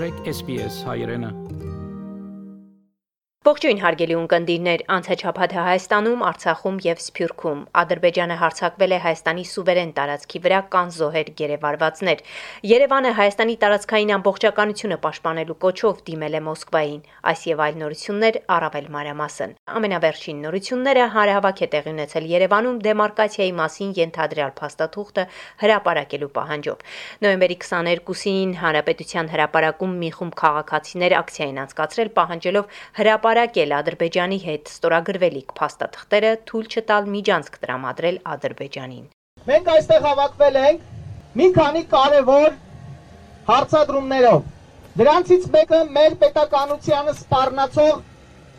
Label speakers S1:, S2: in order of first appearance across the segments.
S1: մտրեք SPS հայրենը
S2: Ողջույն հարգելի ունկնդիրներ, անցաչափաթը Հայաստանում, Արցախում եւ Սփյուռքում Ադրբեջանը հարձակվել է Հայաստանի սուվերեն տարածքի վրա կան զոհեր գերեվարվածներ։ Երևանը Հայաստանի տարածքային ամբողջականությունը պաշտպանելու կոչով դիմել է Մոսկվային։ Այս եւ այլ նորություններ առավել մանրամասն։ Ամենավերջին նորությունները հարահավաք է տեղի ունեցել Երևանում դեմարկացիայի մասին ենթադրյալ փաստաթուղթը հրապարակելու պահանջով։ Նոյեմբերի 22-ին Հանրապետության հրապարակում մի խումբ քաղաքացիներ ակցիա են անցկացրել պահանջելով հրապարակ հրապարակել Ադրբեջանի հետ ստորագրվելիք փաստաթղթերը թույլ չտալ միջանցք տրամադրել Ադրբեջանին։
S3: Մենք այստեղ հավաքվել ենք մի քանի կարևոր հարցադրումներով։ Դրանցից մեկը մեր պետականությանը սպառնացող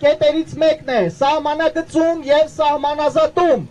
S3: կետերից մեկն է՝ սահմանագծում եւ սահմանազատում։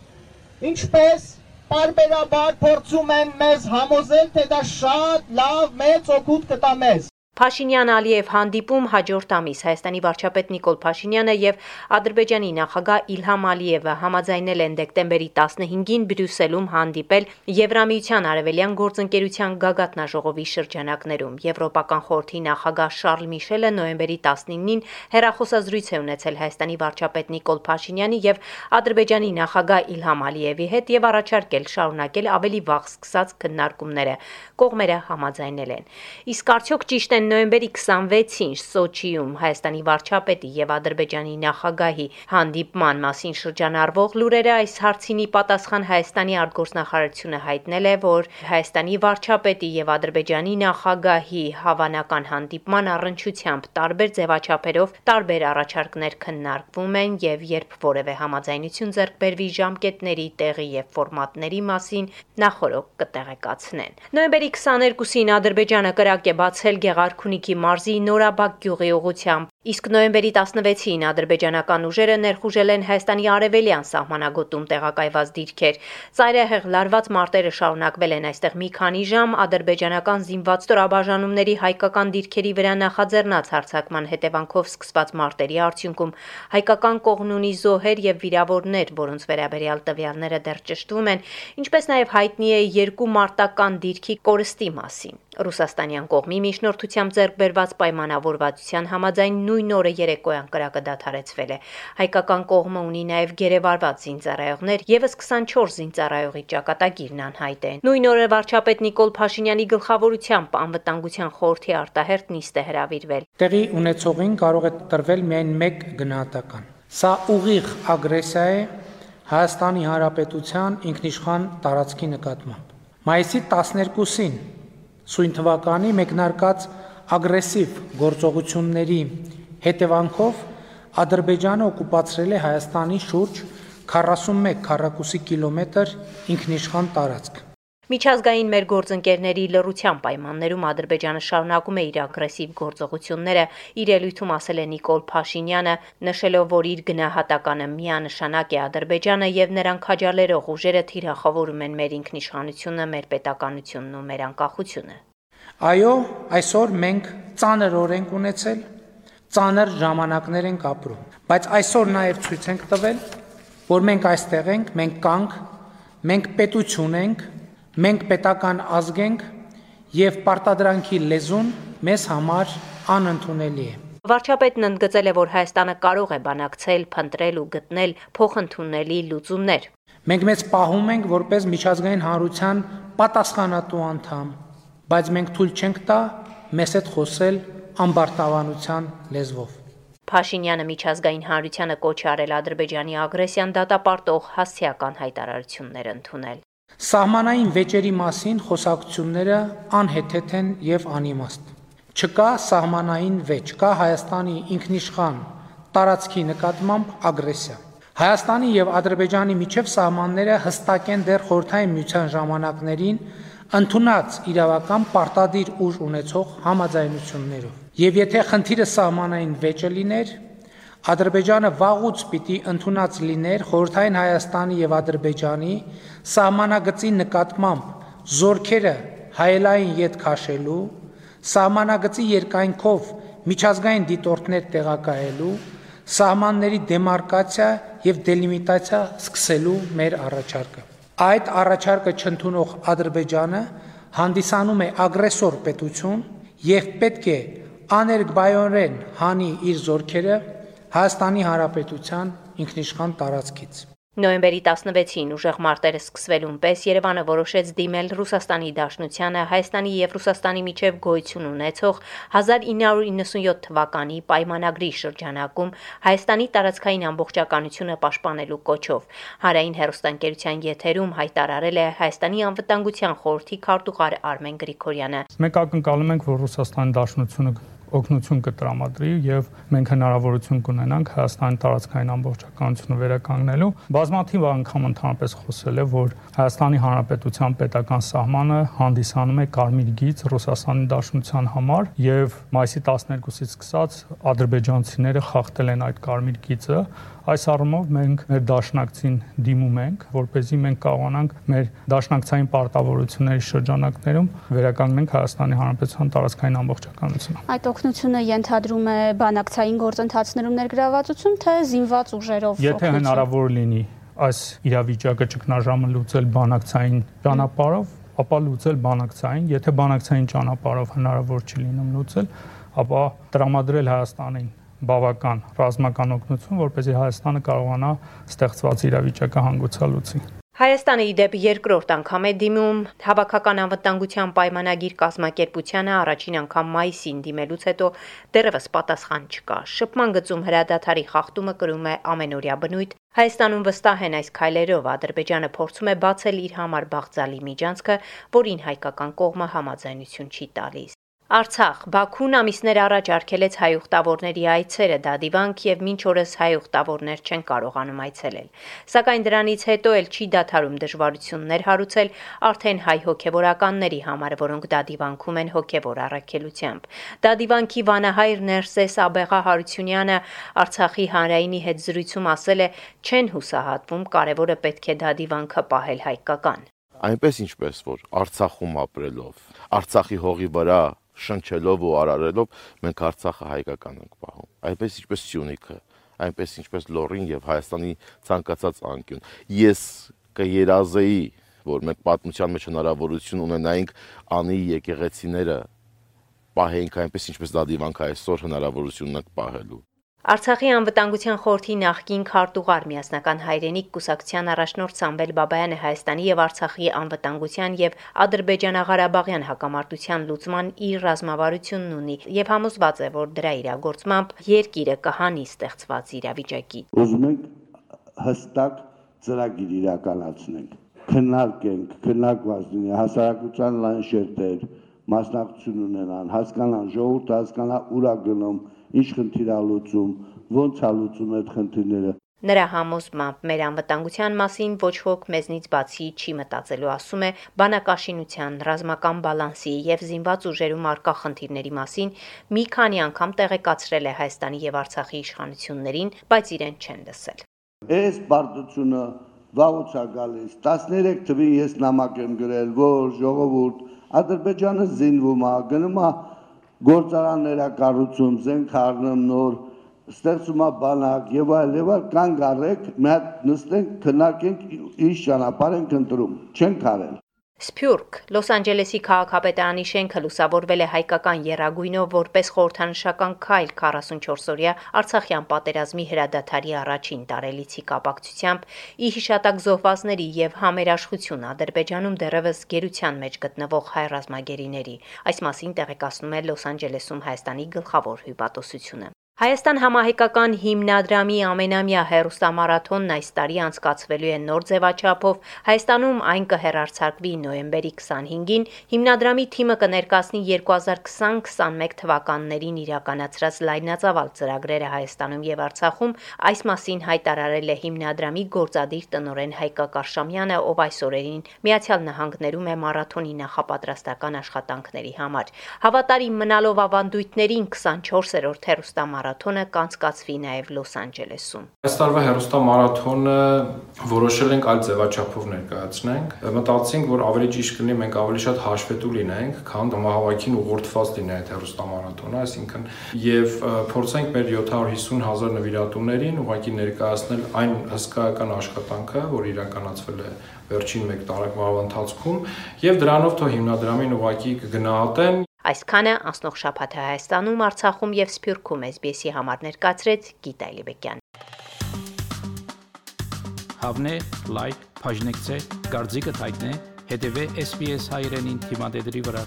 S3: Ինչպես բարբերաբար փորձում են մեզ համոզել, թե դա շատ լավ մեծ օգուտ կտա մեզ։
S2: Փաշինյան-Ալիև հանդիպում հաջորդ ամիս Հայաստանի վարչապետ Նիկոլ Փաշինյանը եւ Ադրբեջանի նախագահ Իլհամ Ալիևը համաձայնել են դեկտեմբերի 15-ին Բրյուսելում հանդիպել Եվրամիության արևելյան գործընկերության գագաթնաժողովի շրջանակներում։ Եվրոպական խորհրդի նախագահ Շարլ Միշելը նոյեմբերի 19-ին հերախոսազրույց է ունեցել Հայաստանի վարչապետ Նիկոլ Փաշինյանի եւ Ադրբեջանի նախագահ Իլհամ Ալիևի հետ եւ առաջարկել շարունակել ավելի վաղ սկսած քննարկումները։ Կողմերը համաձայնել են։ Իսկ արդյոք ճիշտ են նոյեմբերի 26-ին Սոչիում Հայաստանի վարչապետի եւ Ադրբեջանի նախագահի հանդիպման մասին շրջանառվող լուրերը այս հարցինի պատասխան Հայաստանի արտգործնախարարությունը հայտնել է, որ Հայաստանի վարչապետի եւ Ադրբեջանի նախագահի հավանական հանդիպման առնչությամբ տարբեր ձևաչափերով տարբեր առաջարկներ քննարկվում են եւ երբ որևէ համաձայնություն ձեռք բերվի ժամկետների, տեղի եւ ֆորմատների մասին նախորոք կտեղեկացնեն։ Նոյեմբերի 22-ին Ադրբեջանը կրակ է բացել Գեղարք Արքունիքի մարզի Նորաբակ գյուղի ուղությամբ Իսկ նոյեմբերի 16-ին ադրբեջանական ուժերը ներխուժել են Հայաստանի արևելյան սահմանագոտում տեղակայված դիրքեր։ Ծայրահեղ լարված մարտերը շարունակվել են այստեղ մի քանի ժամ ադրբեջանական զինված ստորաբաժանումների հայկական դիրքերի վրա նախաձեռնած հարձակման հետևանքով սկսված մարտերի արդյունքում հայկական կողմն ունի զոհեր եւ վիրավորներ, որոնց վերաբերյալ տվյալները դեռ ճշտվում են, ինչպես նաեւ հայտնի է երկու մարտական դիրքի կորստի մասին։ Ռուսաստանյան կողմի միջնորդությամբ ձեռք բերված պայմանավորվածության համաձայն նույն օրը երեկոյան կրակը դադարեցվել է։ Հայկական կողմը ունի նաև գերեվարված զինծառայողներ, եւս 24 զինծառայողի ճակատագիրն անհայտ է։ Նույն օրը վարչապետ Նիկոլ Փաշինյանի գլխավորությամբ անվտանգության խորհրդի արտահերտ նիստ է հրավիրվել։
S4: Տեղի ունեցողին կարող է տրվել միայն մեկ գնահատական։ Սա ուղիղ ագրեսիա է Հայաստանի Հանրապետության ինքնիշխան տարածքի նկատմամբ։ Մայիսի 12-ին սույն թվականի մեկնարկած ագրեսիվ գործողությունների Հետևանքով Ադրբեջանը օկուպացրել է Հայաստանի շուրջ 41 քառակուսի կիլոմետր ինքնիշխան տարածք։
S2: Միջազգային մեր գործընկերների լրության պայմաններում Ադրբեջանը շարունակում է իր ագրեսիվ գործողությունները, իր ելույթում ասել է Նիկոլ Փաշինյանը, նշելով, որ իր գնահատականը միանշանակ է Ադրբեջանը եւ նրան քաջալերող ուժերը թիրախավորում են մեր ինքնիշխանությունը, մեր պետականությունն ու մեր անկախությունը։
S4: Այո, այսօր մենք ծանր օրենք ունեցել, ծանր ժամանակներ ենք ապրում, բայց այսօր նաև ցույց ենք տվել, որ մենք այստեղ ենք, մենք կանք, մենք պետություն ենք, մենք պետական ազգ ենք եւ պարտադրանքի լեզուն մեզ համար անընդունելի է։
S2: Վարչապետն ընդգծել է, որ Հայաստանը կարող է բանակցել, փնտրել ու գտնել փոխընդունելի լուծումներ։
S4: Մենք մեծ պահում ենք որպես միջազգային հանրության պատասխանատու անդամ, բայց մենք թույլ չենք տա մեզ հետ խոսել ամբարտավանության լեզվով։
S2: Փաշինյանը միջազգային հանրությանը կոչ արել Ադրբեջանի ագրեսիան դատապարտող հասցեական հայտարարություններ ընդունել։
S4: Սահմանային վեճերի մասին խոսակցությունները անհեթեթ են եւ անիմաստ։ Չկա սահմանային վեճ, կա Հայաստանի ինքնիշխան տարածքի նկատմամբ ագրեսիա։ Հայաստանի եւ Ադրբեջանի միջև սահմանները հստակ են դեռ խորթային միության ժամանակներին ընդունած իրավական պարտադիր ուժ ունեցող համաձայնություններով։ Եվ եթե խնդիրը սահմանային վեճը լիներ, Ադրբեջանը վաղուց պիտի ընդունած լիներ խորհրդային Հայաստանի եւ Ադրբեջանի սահմանագծի նկատմամբ զորքերը հայելային յետ քաշելու, սահմանագծի երկայնքով միջազգային դիտորդներ տեղակայելու, սահմանների դեմարկացիա եւ դելիմիտացիա սկսելու մեր առաջարկը այդ առաջարկը չընդունող Ադրբեջանը հանդիսանում է ագրեսոր պետություն եւ պետք է աներկբայորեն հանի իր զորքերը Հայաստանի Հանրապետության ինքնիշխան տարածքից։
S2: Նոյեմբերի 16-ին ուժեղ մարտերը սկսվելուն պես Երևանը որոշեց դիմել Ռուսաստանի Դաշնությանը Հայաստանի եւ Ռուսաստանի միջև գոյություն ունեցող 1997 թվականի պայմանագրի շրջանակում Հայաստանի տարածքային ամբողջականությունը պաշտպանելու կոչով։ Հարային հերոստանգերության եթերում հայտարարել է Հայաստանի անվտանգության խորհրդի քարտուղար Արմեն Գրիգորյանը։
S1: Մենք ակնկալում ենք, որ Ռուսաստանի Դաշնությունը օգնություն կտրամադրի եւ մենք հնարավորություն կունենանք Հայաստանի տարածքային ամբողջականությունը վերականգնելու։ Բազմաթիվ անգամ ընդհանրապես խոսել է, որ Հայաստանի Հանրապետության պետական սահմանը հանդիսանում է կարմիր գիծ Ռուսաստանի Դաշնության համար եւ մայիսի 12-ից սկսած ադրբեջանցիները խախտել են այդ կարմիր գիծը Այս առումով մենք մեր դաշնակցին դիմում ենք, որ เป զի մենք կարողանանք մեր դաշնակցային պարտավորությունների շրջանակներում վերականգնենք Հայաստանի Հանրապետության տարածքային ամբողջականությունը։
S5: Այդ օգնությունը ենթադրում է բանակցային գործընթացներում ներգրավվածություն, թե զինված ուժերով։
S1: Եթե հնարավոր լինի այս իրավիճակը ճգնաժամը լուծել բանակցային ճանապարհով, ապա լուծել բանակցային, եթե բանակցային ճանապարհով հնարավոր չի լինում լուծել, ապա տրամադրել Հայաստանին բավական ռազմական օգնություն, որպեսզի Հայաստանը կարողանա ստեղծված իրավիճակը հանգուցալուծի։
S2: Հայաստանը ի դեպ երկրորդ անգամ է դիմում հավաքական անվտանգության պայմանագիր կազմակերպությանը առաջին անգամ մայիսին դիմելուց հետո դեռևս պատասխան չկա։ Շփման գծում հրադադարի խախտումը կրում է ամենօրյա բնույթ։ Հայաստանում վստահ են այս քայլերով. Ադրբեջանը փորձում է բացել իր համար բաղձալի միջանցքը, որին հայկական կողմը համաձայնություն չի տալիս։ Արցախ. Բաքուն ամիսներ առաջ արգելեց հայ ուխտավորների այցերը դադիվանք եւ մինչ օրս հայ ուխտավորներ չեն կարողանում այցելել։ Սակայն դրանից հետո էլ չի դադարում դժվարություններ հարուցել արդեն հայ հոգեվորականների համար, որոնք դադիվանքում են հոգեվոր առաքելությամբ։ Դադիվանքի վանահայր Ներսես Աբեղա Հարությունյանը Արցախի հանրայինի հետ զրույցում ասել է, չեն հուսահատվում, կարևորը պետք է դադիվանքը պահել հայկական
S6: այնպես ինչպես որ Արցախում ապրելով Արցախի հողի վրա շնչելով ու արարելով մենք Արցախը հայկական ենք պահում։ Այնպես ինչպես Սյունիքը, այնպես ինչպես Լոռին եւ Հայաստանի ցանկացած անկյուն։ Ես կերազեի, որ մենք պատմության մեջ հնարավորություն ունենայինք անի եկեղեցիները պահենք այնպես ինչպես դա դիվանք այսօր հնարավորություն ունենք պահելու։
S2: Արցախի անվտանգության խորհրդի նախկին քարտուղար միասնական հայրենիք կուսակցության առաջնորդ Սամվել Բաբայանը Հայաստանի եւ Արցախի անվտանգության եւ Ադրբեջանա-Ղարաբաղյան հակամարտության լուծման իր ռազմավարությունն ունի եւ համոզված է, որ դրա իրագործմամբ երկիրը կհանի ստեղծված իրավիճակի։
S7: Ուզում ենք հստակ ծրագիր իրականացնենք քննարկենք, քննարկված լինի հասարակության լայն շերտեր, մասնակցություն ունենան, հասկանան, ժողովուրդը հասկանա ուրա գնում, ինչ խնդիր ալուծում, ոնց ալուծում այդ խնդիրները։
S2: Նրա համոզմամբ մեր անվտանգության մասին ոչ ոք մեզնից բացի չի մտածելու, ասում է բանակաշինության, ռազմական բալանսի եւ զինված ուժերում արկա խնդիրների մասին մի քանի անգամ տեղեկացրել է Հայաստանի եւ Արցախի իշխանություններին, բայց իրեն չեն լսել։
S7: Այս բարդությունը վաղուց է գալիս 13 թվին ես նամակ եմ գրել, որ ժողովուրդ Ադրբեջանը զինվում է, գնում է գործարաններ կառուցում, զենք առնում նոր, ստեղծում է բանակ եւ այլ եւ այլ կանգ առեք, մի հատ նստենք, քննարկենք, ինչ ճանապարհ ենք ընտրում։ Չենք արել։
S2: Սփյուռք. Լոս Անջելեսի քաղաքապետարանի շենքը լուսավորվել է հայկական երագույնով որպես խորհրդանշական քայլ 44-օրյա Արցախյան պատերազմի հրադադարի առաջին տարելիցի կապակցությամբ ի հիշատակ զոհվածների եւ համերաշխություն Ադրբեջանում դեռևս գերության մեջ գտնվող հայ ռազմագերիների։ Այս մասին տեղեկացնում է Լոս Անջելեսում Հայաստանի գլխավոր հյուպատոսությունը։ Հայաստան համահայկական հիմնադրամի ամենամյա հերոստամարաթոնն այս տարի անցկացվելու է նոր ձևաչափով։ Հայաստանում այն կհեռարձակվի նոյեմբերի 25-ին։ Հիմնադրամի թիմը կներկայացնի 2020-21 թվականներին իրականացրած լայնածավալ ծրագրերը Հայաստանում եւ Արցախում։ Այս մասին հայտարարել է հիմնադրամի գործադիր տնօրեն Հայկա Կարշամյանը, ով այս օրերին Միացյալ Նահանգներում է մարաթոնի նախապատրաստական աշխատանքների համար։ Հավատարիմ մնալով ավանդույթներին 24-րդ հերոստամարաթոն մարաթոնը կանցկացվի նաև Լոս Անջելեսում։
S8: Այս տարվա հերոստա մարաթոնը որոշել ենք այլ ձևաչափով ներկայացնենք։ Մտածեցինք, որ ավելի ճիշտ կլինի մենք ավելի շատ հաշվետու լինենք, քան համահավաքին ուղղորդված լինի այդ հերոստա մարաթոնը, այսինքն եւ փորձենք մեր 750 հազար նվիրատուներին ուղղակի ներկայացնել այն հսկայական աշխատանքը, որ իրականացվել է վերջին 1 տարեկան ընթացքում եւ դրանով թող հիմնադրամին ուղղակի կգնահատեն
S2: Այսքանը անցնող շաբաթը Հայաստանում, Արցախում եւ Սփյուռքում SBS-ի համար ներկայացրեց Գիտա Լիբեկյան։
S9: Հավնե, լայք, բաժնեկցե, դարձիկը թայտնե, հետեւե SBS հայրենին թիմադեդի վրա։